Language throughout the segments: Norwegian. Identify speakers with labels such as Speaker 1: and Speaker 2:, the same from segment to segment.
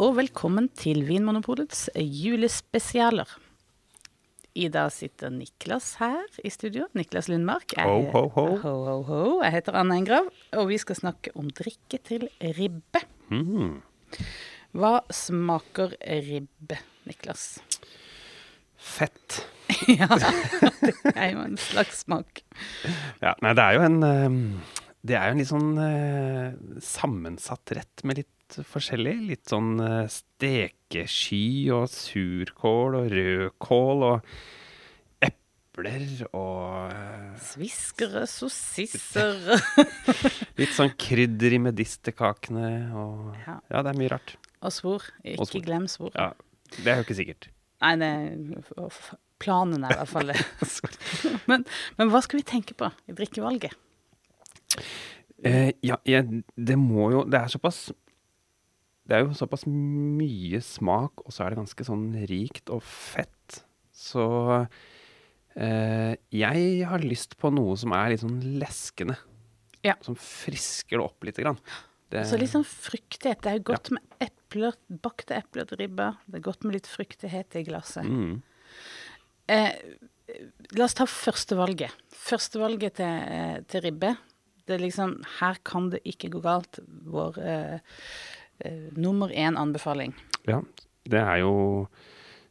Speaker 1: og velkommen til Vinmonopolets julespesialer. I dag sitter Niklas her i studio. Niklas Lundmark. Jeg,
Speaker 2: Ho, ho, ho.
Speaker 1: ho, ho, ho. Jeg heter Anne Engrav, og vi skal snakke om drikke til ribbe.
Speaker 2: Mm.
Speaker 1: Hva smaker ribbe, Niklas?
Speaker 2: Fett.
Speaker 1: ja, det er jo en slags smak.
Speaker 2: Ja, nei, det er jo en eh, Det er jo en litt sånn eh, sammensatt rett med litt forskjellig. Litt sånn eh, stekesky og surkål og rødkål og epler og eh,
Speaker 1: Sviskere, sossisser
Speaker 2: litt sånn krydder i medisterkakene og
Speaker 1: Ja.
Speaker 2: Ja, det er mye rart.
Speaker 1: og svor. Ikke
Speaker 2: svor.
Speaker 1: glem svor.
Speaker 2: Ja, det er jo ikke sikkert.
Speaker 1: Nei, det planen er i hvert fall det. men, men hva skal vi tenke på i drikkevalget?
Speaker 2: Eh, ja, ja, det må jo Det er såpass Det er jo såpass mye smak, og så er det ganske sånn rikt og fett. Så eh, jeg har lyst på noe som er litt sånn leskende.
Speaker 1: Ja.
Speaker 2: Som frisker det opp lite grann. Det,
Speaker 1: Så litt sånn fruktighet. Det er jo godt med epler, bakte epler til ribba. Det er godt med litt fruktighet i glasset.
Speaker 2: mm,
Speaker 1: Eh, la oss ta førstevalget. Førstevalget til, eh, til ribbe. Det er liksom Her kan det ikke gå galt. Vår eh, nummer én anbefaling.
Speaker 2: ja, det er jo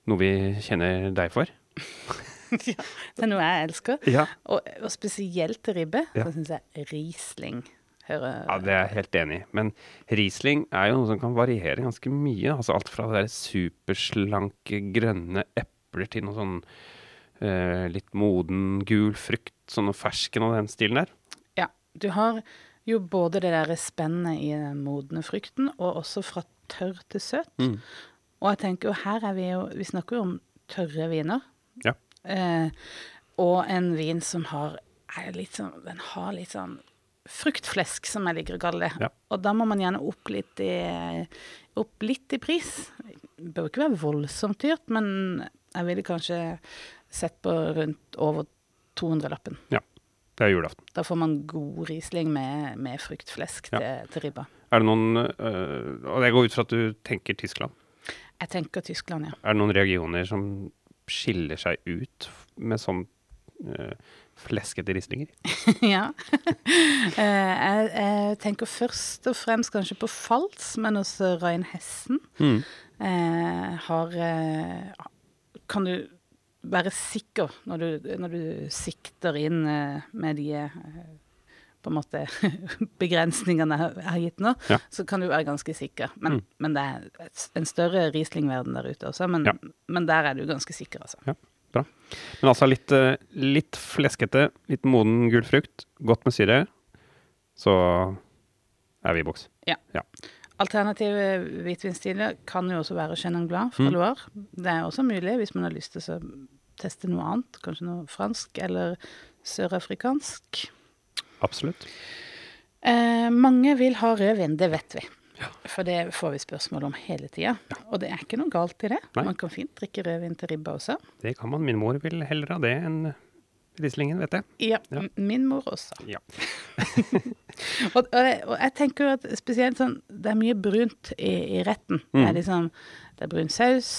Speaker 2: noe vi kjenner deg for.
Speaker 1: ja, Det er noe jeg elsker.
Speaker 2: Ja.
Speaker 1: Og, og spesielt ribbe,
Speaker 2: Ja.
Speaker 1: så syns jeg Riesling hører
Speaker 2: Ja, det er jeg helt enig i. Men Riesling er jo noe som kan variere ganske mye. Altså alt fra det der superslanke, grønne epler til noe sånn uh, litt moden, gul frukt. Sånn fersken og den stilen der.
Speaker 1: Ja. Du har jo både det der spennet i den modne frukten, og også fra tørr til søt.
Speaker 2: Mm.
Speaker 1: Og jeg tenker jo her er vi jo Vi snakker jo om tørre viner.
Speaker 2: Ja.
Speaker 1: Eh, og en vin som har er litt sånn Den har litt sånn fruktflesk, som jeg liker å kalle det.
Speaker 2: Ja.
Speaker 1: Og da må man gjerne opp litt i, opp litt i pris. Det bør ikke være voldsomt dyrt, men jeg ville kanskje sett på rundt over 200-lappen.
Speaker 2: Det er julaften.
Speaker 1: Da får man god Riesling med, med fruktflesk
Speaker 2: Ja.
Speaker 1: til, til ribba.
Speaker 2: Er det noen øh, Og jeg går ut fra at du tenker Tyskland.
Speaker 1: Jeg tenker Tyskland, ja.
Speaker 2: Er det noen regioner som skiller seg ut med sånn øh, fleskete rislinger?
Speaker 1: ja. Eh, jeg, jeg tenker først og fremst kanskje på Fals, men også Reinhessen.
Speaker 2: Mm.
Speaker 1: Eh, har eh, Kan du være sikker når du, når du sikter inn eh, med de eh, på en måte begrensningene jeg har- gitt nå,
Speaker 2: Ja.
Speaker 1: så kan du være ganske sikker. Men,
Speaker 2: Mm.
Speaker 1: men det er en større Riesling-verden der ute også. Men,
Speaker 2: Ja.
Speaker 1: men der er du ganske sikker, altså.
Speaker 2: Men altså litt, øh, litt fleskete, litt moden gul frukt, godt med syre. Så er vi i boks.
Speaker 1: Alternative hvitvinstiler kan jo også være Chenin Blanc fra
Speaker 2: Mm.
Speaker 1: Loire. Det er også mulig hvis man har lyst til å teste noe annet, kanskje noe fransk eller sørafrikansk.
Speaker 2: Absolutt.
Speaker 1: Eh, mange vil ha rødvin, det vet vi.
Speaker 2: Ja.
Speaker 1: For det får vi spørsmål om hele tida. Og det er ikke noe galt i det.
Speaker 2: Nei.
Speaker 1: Man kan fint drikke rødvin til ribba også.
Speaker 2: Det kan man. Min mor vil heller ha det enn Rieslingen, vet jeg.
Speaker 1: Ja,
Speaker 2: Ja.
Speaker 1: min mor også.
Speaker 2: Ja.
Speaker 1: Og, og, og jeg tenker at spesielt sånn Det er mye brunt i, i retten. Det
Speaker 2: Mm.
Speaker 1: er liksom Det er brun saus,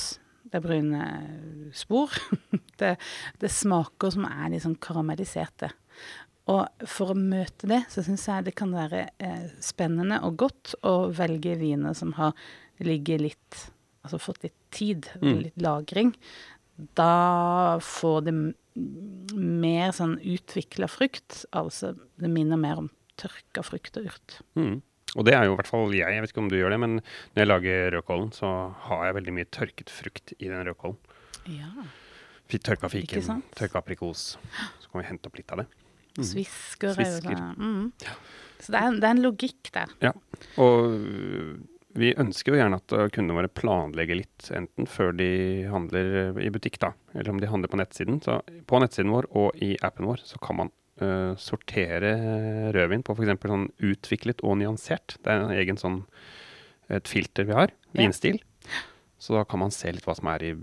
Speaker 1: det er brun eh, spor. det, det smaker som er sånn karamelliserte. Og for å møte det, så syns jeg det kan være eh, spennende og godt å velge viner som har ligget litt Altså fått litt tid,
Speaker 2: Mm.
Speaker 1: litt lagring. Da får det mer sånn utvikla frukt. Altså det minner mer om tørka frukt og urt.
Speaker 2: Mm. Og det er jo i hvert fall jeg, jeg vet ikke om du gjør det, men når jeg lager rødkålen, så har jeg veldig mye tørket frukt i den rødkålen.
Speaker 1: Ja.
Speaker 2: Tørka fiken, tørka aprikos. Så kan vi hente opp litt av det. Mm.
Speaker 1: Svisker er
Speaker 2: Svisker.
Speaker 1: Mm. Ja. Så det er, det er en logikk der.
Speaker 2: Ja. Og vi ønsker jo gjerne at øh, kundene våre planlegger litt, enten før de handler øh, i butikk, da, eller om de handler på nettsiden. Så på nettsiden vår og i appen vår så kan man uh, sortere rødvin på f.eks. sånn utviklet og nyansert. Det er en egen sånn et filter vi har,
Speaker 1: Ja.
Speaker 2: vinstil. Så da kan man se litt hva som er i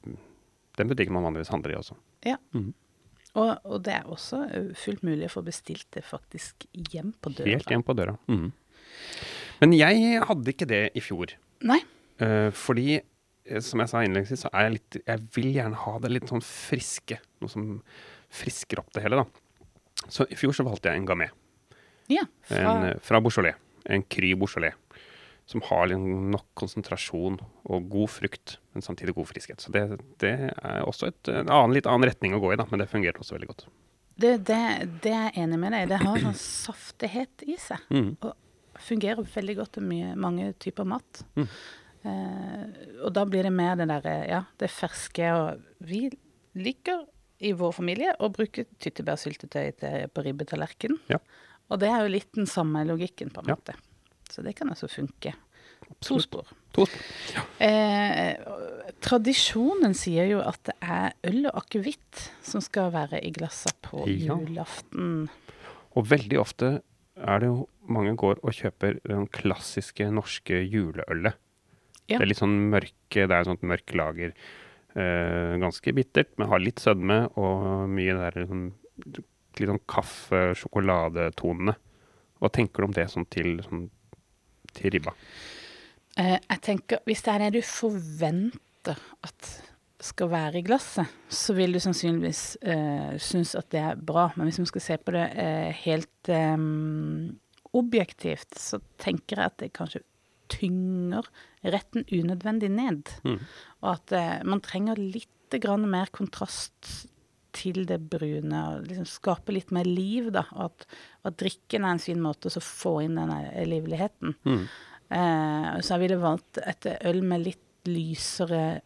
Speaker 2: den butikken man vanligvis handler i også.
Speaker 1: Og, og det er også eh, fullt mulig å få bestilt det faktisk hjem på døra.
Speaker 2: Helt hjem på døra. Mhm. Men jeg hadde ikke det i fjor.
Speaker 1: Nei.
Speaker 2: Uh, fordi, eh, som jeg sa innledningsvis, så er jeg litt Jeg vil gjerne ha det litt sånn friske. Noe som frisker opp det hele, da. Så i fjor så valgte jeg en gamay.
Speaker 1: Ja, fra,
Speaker 2: en, fra Beaujolais. En Kry Beaujolais. Som har nok konsentrasjon og god frukt, men samtidig god friskhet. Så det, det er også et, en annen, litt annen retning å gå i, da, men det fungerte også veldig godt.
Speaker 1: det, det, det er jeg enig med deg. Det har sånn saftighet i seg.
Speaker 2: Mm.
Speaker 1: Og fungerer veldig godt til mye, mange typer mat.
Speaker 2: Mm.
Speaker 1: Eh, og da blir det mer det derre Ja, det ferske. Og vi liker i vår familie å bruke tyttebærsyltetøy på ribbetallerkenen.
Speaker 2: Ja.
Speaker 1: Og det er jo litt den samme logikken, på en
Speaker 2: Ja.
Speaker 1: Så det kan altså funke. To spor.
Speaker 2: Spor.
Speaker 1: Eh, tradisjonen sier jo at det er øl og akevitt som skal være i glassa på
Speaker 2: Ja.
Speaker 1: julaften.
Speaker 2: Og veldig ofte er det jo mange går og kjøper den klassiske norske juleølet.
Speaker 1: Ja.
Speaker 2: Det er litt sånn mørke, det er et sånt mørk lager. Eh, ganske bittert, men har litt sødme og mye der sånn, litt sånn kaffe-sjokoladetonene. Hva tenker du om det sånn til, sånn, til ribba?
Speaker 1: Eh, jeg tenker, Hvis det er det du forventer at skal være i glasset, så vil du sannsynligvis eh, synes at det er bra. Men hvis vi skal se på det eh, helt eh, objektivt, så tenker jeg at det kanskje tynger retten unødvendig ned.
Speaker 2: Mm.
Speaker 1: Og at eh, man trenger litt grann mer kontrast til det brune. og liksom Skape litt mer liv, da. Og at, at drikken er en fin måte å få inn denne livligheten.
Speaker 2: Mm.
Speaker 1: Eh, så jeg ville valgt et øl med litt lysere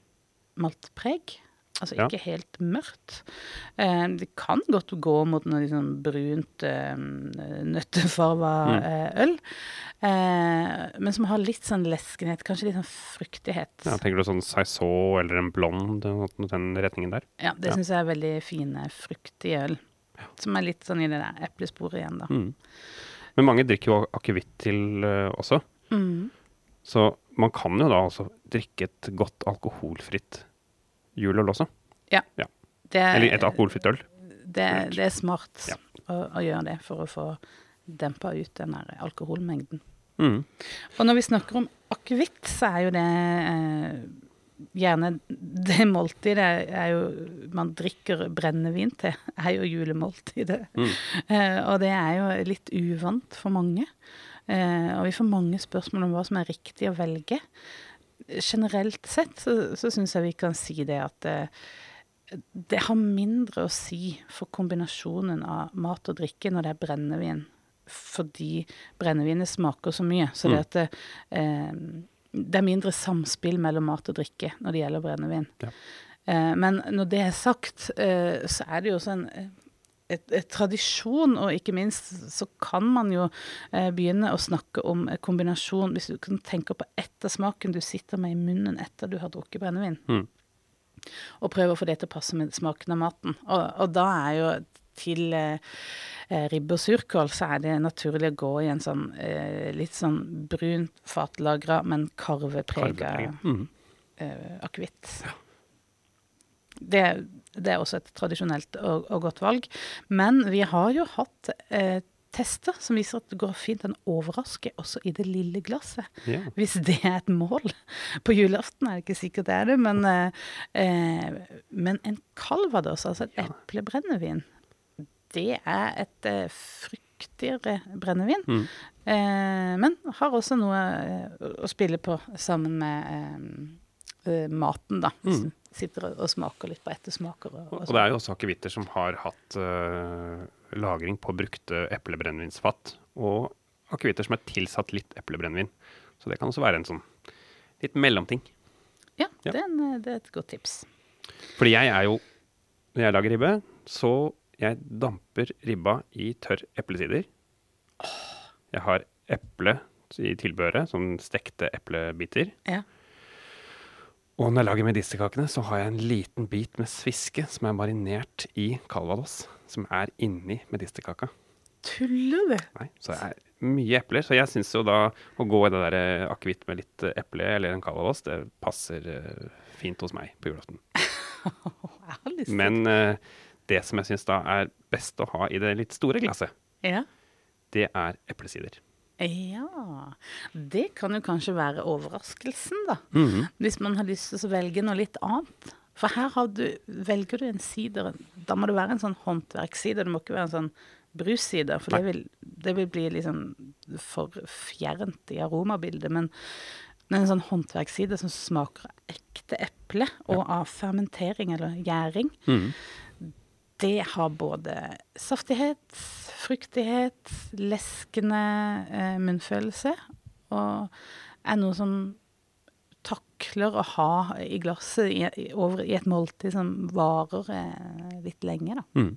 Speaker 1: maltpreg. Altså
Speaker 2: Ja.
Speaker 1: ikke helt mørkt. Eh, det kan godt gå mot noe liksom brunt, eh, nøttefarga
Speaker 2: Mm.
Speaker 1: eh, øl. Eh, men som har litt sånn leskenhet, kanskje litt sånn fruktighet.
Speaker 2: Ja, tenker du sånn saison eller en blond, den retningen der?
Speaker 1: Ja, det
Speaker 2: Ja.
Speaker 1: syns jeg er veldig fine, fruktige øl. Som er litt sånn i det der eplesporet igjen, da.
Speaker 2: Mm. Men mange drikker jo akevitt til uh, også.
Speaker 1: Mm.
Speaker 2: Så man kan jo da altså drikke et godt alkoholfritt juleøl også.
Speaker 1: Det, er-
Speaker 2: Eller et alkoholfritt øl.
Speaker 1: det, det er smart
Speaker 2: Ja.
Speaker 1: å, å gjøre det for å få dempa ut den der alkoholmengden.
Speaker 2: Mm.
Speaker 1: Og når vi snakker om akevitt, så er jo det eh, gjerne det måltidet er jo man drikker brennevin til, er jo julemåltidet.
Speaker 2: Mm.
Speaker 1: Eh, og det er jo litt uvant for mange. Eh, og vi får mange spørsmål om hva som er riktig å velge. Generelt sett så, så syns jeg vi kan si det at eh, det har mindre å si for kombinasjonen av mat og drikke når det er brennevin. Fordi brennevinet smaker så mye. Så det
Speaker 2: Mm.
Speaker 1: at det, eh, det er mindre samspill mellom mat og drikke når det gjelder brennevin.
Speaker 2: Ja.
Speaker 1: Eh, men når det er sagt, eh, så er det jo også en eh, et, et tradisjon, og ikke minst så kan man jo eh, begynne å snakke om eh, kombinasjon Hvis du kan tenke på ettersmaken du sitter med i munnen etter du har drukket brennevin
Speaker 2: Mm.
Speaker 1: og prøve å få det til å passe med smaken av maten. Og, og da er jo til eh, eh, ribbe og surkål så er det naturlig å gå i en sånn eh, litt sånn brunt fatlagra, men karveprega
Speaker 2: Karveprega. Mm.
Speaker 1: eh, akevitt. Det, det er også et tradisjonelt og, og godt valg. Men vi har jo hatt eh, tester som viser at det går fint an å overraske også i det lille glasset.
Speaker 2: Ja.
Speaker 1: Hvis det er et mål. På julaften er det ikke sikkert det er det, men, eh, eh, men en calvados, altså et eplebrennevin, det er et eh, fruktigere brennevin.
Speaker 2: Mm.
Speaker 1: Eh, men har også noe eh, å spille på sammen med eh, maten, da.
Speaker 2: Mm.
Speaker 1: Sitter og, og smaker litt på ettersmaker. Og,
Speaker 2: Og det er jo også akevitter som har hatt uh, lagring på brukte eplebrennevinsfat, og akevitter som er tilsatt litt eplebrennevin. Så det kan også være en sånn litt mellomting.
Speaker 1: Ja,
Speaker 2: Ja.
Speaker 1: Det, er en, eh, det er et godt tips.
Speaker 2: Fordi jeg er jo Når jeg lager ribbe, så jeg damper ribba i tørr eplesider. Jeg har eple i tilbehøret, sånn stekte eplebiter.
Speaker 1: Ja.
Speaker 2: Og når jeg lager medisterkakene, så har jeg en liten bit med sviske som er marinert i calvados, som er inni medisterkaka.
Speaker 1: Tuller du?
Speaker 2: Nei, så det er mye epler. Så jeg syns jo da å gå i det der eh, akevitt med litt eh, eple eller en calvados, det passer eh, fint hos meg på julaften. Men det som jeg syns da er best å ha i det litt store glasset,
Speaker 1: Ja.
Speaker 2: det er eplesider.
Speaker 1: Ja, det kan jo kanskje være overraskelsen, da.
Speaker 2: Mhm.
Speaker 1: Hvis man har lyst til å velge noe litt annet. For her har du, velger du en sider, da må det være en sånn håndverkssider. Det må ikke være en sånn brusside, for det vil, det vil bli liksom for fjernt i aromabildet. Men en sånn håndverksside som smaker av ekte eple, og av fermentering eller gjæring,
Speaker 2: Mhm.
Speaker 1: det har både saftighet, fruktighet, leskende eh, munnfølelse, og er noe som takler å ha i glasset i, i, over, i et måltid som varer eh, litt lenge, da.
Speaker 2: Mm.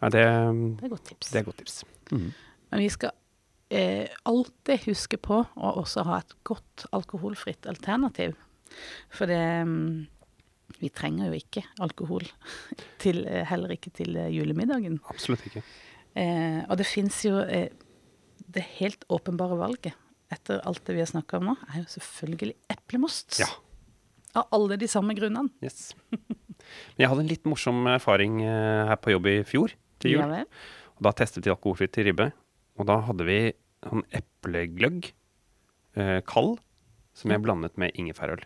Speaker 2: Ja, det,
Speaker 1: Det er et godt tips.
Speaker 2: det er godt tips. Mm.
Speaker 1: Men vi skal eh, alltid huske på å også ha et godt alkoholfritt alternativ. For det mm, Vi trenger jo ikke alkohol, til, eh, heller ikke til eh, julemiddagen.
Speaker 2: Absolutt ikke.
Speaker 1: Eh, og det fins jo eh, Det helt åpenbare valget etter alt det vi har snakka om nå, er jo selvfølgelig eplemost.
Speaker 2: Ja.
Speaker 1: Av alle de samme grunnene.
Speaker 2: Yes. Men jeg hadde en litt morsom erfaring eh, her på jobb i fjor, til jul.
Speaker 1: Ja.
Speaker 2: Og da testet vi alkoholfritt til ribbe. Og da hadde vi sånn eplegløgg, eh, kald, som jeg blandet med ingefærøl.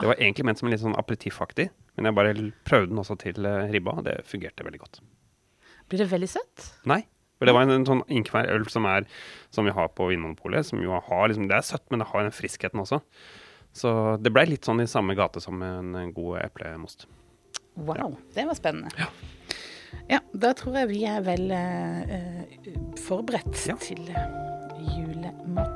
Speaker 2: Det var egentlig ment som en litt sånn aperitiffaktig, men jeg bare prøvde den også til eh, ribba, og det fungerte veldig godt.
Speaker 1: Blir det veldig søtt?
Speaker 2: Nei, for det var en, en sånn ingefærøl som, er, som vi har på Vinmonopolet, som jo har liksom, Det er søtt, men det har den friskheten også. Så det blei litt sånn i samme gate som en, en god eplemost.
Speaker 1: Wow, det var spennende. Ja. da tror jeg vi er vel eh, forberedt
Speaker 2: Ja.
Speaker 1: til.
Speaker 2: Flott.